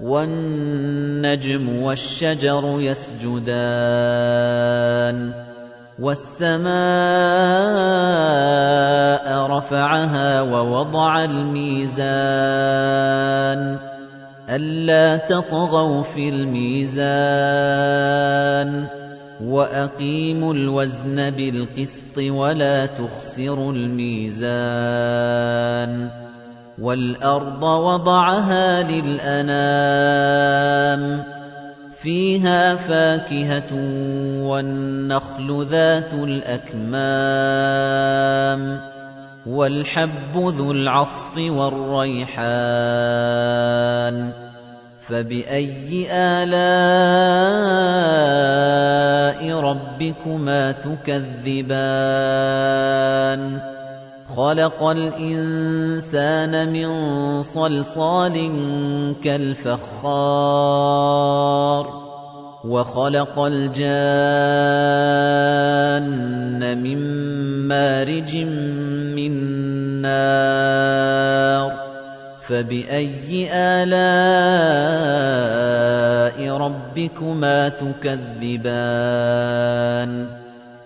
وَالنَّجْمُ وَالشَّجَرُ يَسْجُدَانِ وَالسَّمَاءَ رَفَعَهَا وَوَضَعَ الْمِيزَانَ أَلَّا تَطْغَوْا فِي الْمِيزَانِ وَأَقِيمُوا الْوَزْنَ بِالْقِسْطِ وَلَا تُخْسِرُوا الْمِيزَانَ وَالْأَرْضَ وَضَعَهَا لِلْأَنَامِ فِيهَا فَاكِهَةٌ وَالنَّخْلُ ذَاتُ الْأَكْمَامِ وَالْحَبُّ ذُو الْعَصْفِ وَالرَّيْحَانُ فَبِأَيِّ آلَاءِ رَبِّكُمَا تُكَذِّبَانِ؟ خَلَقَ الْإِنسَانَ مِن صَلْصَالٍ كَالْفَخَّارِ وَخَلَقَ الْجَانَّ مِن مَّارِجٍ مِّن نَّارٍ فَبِأَيِّ آلَاءِ رَبِّكُمَا تُكَذِّبَانِ؟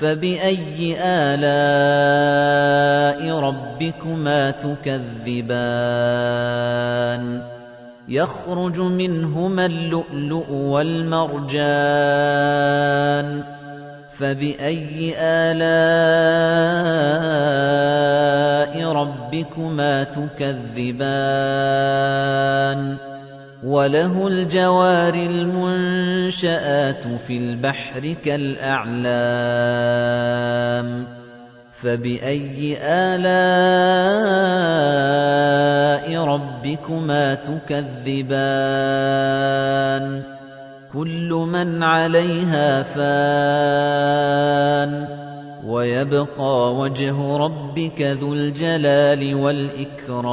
فَبِأَيِّ آلَاءِ رَبِّكُمَا تُكَذِّبَانِ يَخْرُجُ مِنْهُمَا اللُّؤْلُؤُ وَالْمَرْجَانُ فَبِأَيِّ آلَاءِ رَبِّكُمَا تُكَذِّبَانِ وَلَهُ الْجَوَارِ الْمُنشَآتُ فِي الْبَحْرِ كَالْأَعْلَامِ فَبِأَيِّ آلَاءِ رَبِّكُمَا تُكَذِّبَانِ كُلُّ مَنْ عَلَيْهَا فَانٍ وَيَبْقَى وَجْهُ رَبِّكَ ذُو الْجَلَالِ وَالْإِكْرَامِ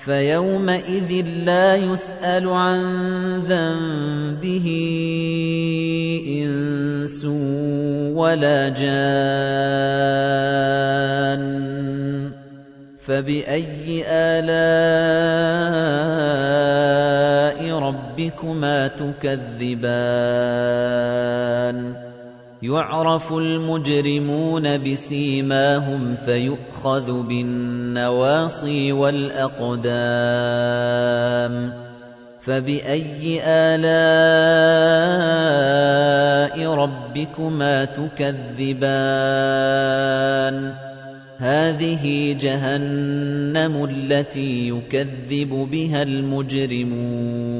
فَيَوْمَئِذٍ لَّا يُسْأَلُ عَن ذَنبِهِ إِنسٌ وَلَا جَانٌّ. فَبِأَيِّ آلَاءِ رَبِّكُمَا تُكَذِّبَانِ؟ يُعْرَفُ الْمُجْرِمُونَ بِسِيمَاهُمْ فَيُؤْخَذُ بِالنَّوَاصِي وَالْأَقْدَامِ فَبِأَيِّ آلَاءِ رَبِّكُمَا تُكَذِّبَانِ؟ هَٰذِهِ جَهَنَّمُ الَّتِي يُكَذِّبُ بِهَا الْمُجْرِمُونَ.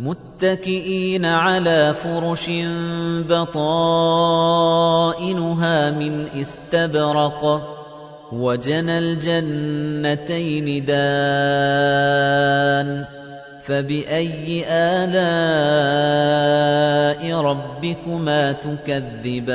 مُتَّكِئِينَ عَلَىٰ فُرُشٍ بَطَائِنُهَا مِنْ إِسْتَبْرَقٍ وَجَنَى الْجَنَّتَيْنِ دَانٍ فَبِأَيِّ آلَاءِ رَبِّكُمَا تُكَذِّبَانِ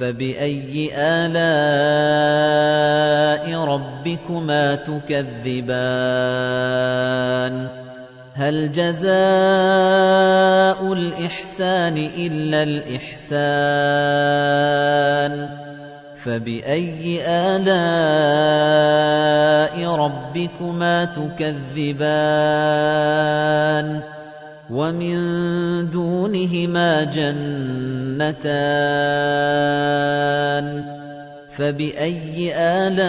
فَبِأَيِّ آلَاءِ رَبِّكُمَا تُكَذِّبَانِ هَلْ جَزَاءُ الْإِحْسَانِ إِلَّا الْإِحْسَانُ فَبِأَيِّ آلَاءِ رَبِّكُمَا تُكَذِّبَانِ وَمِن دُونِهِمَا جَنَّتَانِ فَبِأَيِّ آلَاءِ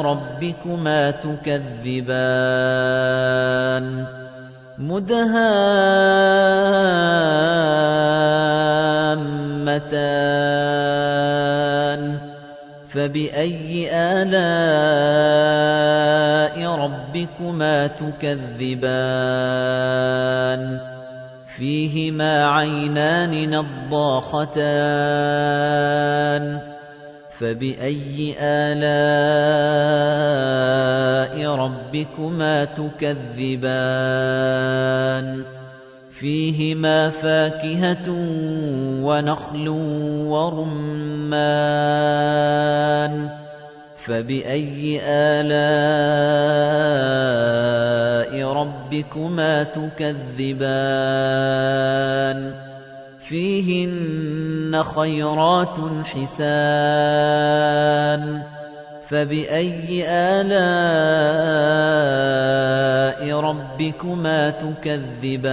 رَبِّكُمَا تُكَذِّبَانِ مُدْهَامَّتَانِ فَبِأَيِّ آلَاءِ رَبِّكُمَا تُكَذِّبَانِ فِيهِمَا عَيْنَانِ نَضَّاخَتَانِ فَبِأَيِّ آلَاءِ رَبِّكُمَا تُكَذِّبَانِ فِيهِمَا فَاكِهَةٌ وَنَخْلٌ وَرُمَّانٌ فَبِأَيِّ آلَاءِ رَبِّكُمَا تُكَذِّبَانِ فِيهِنَّ خَيْرَاتٌ حِسَانٌ فَبِأَيِّ آلَاءِ رَبِّكُمَا تُكَذِّبَانِ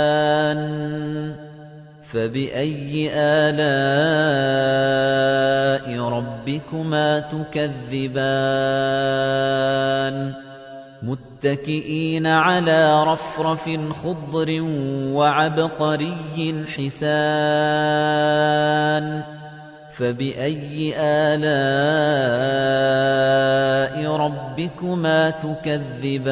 فَبِأَيِّ آلَاءِ رَبِّكُمَا تُكَذِّبَانِ مُتَّكِئِينَ عَلَى رَفْرَفٍ خُضْرٍ وَعَبْقَرِيٍّ حِسَانٍ فَبِأَيِّ آلَاءِ رَبِّكُمَا تُكَذِّبَانِ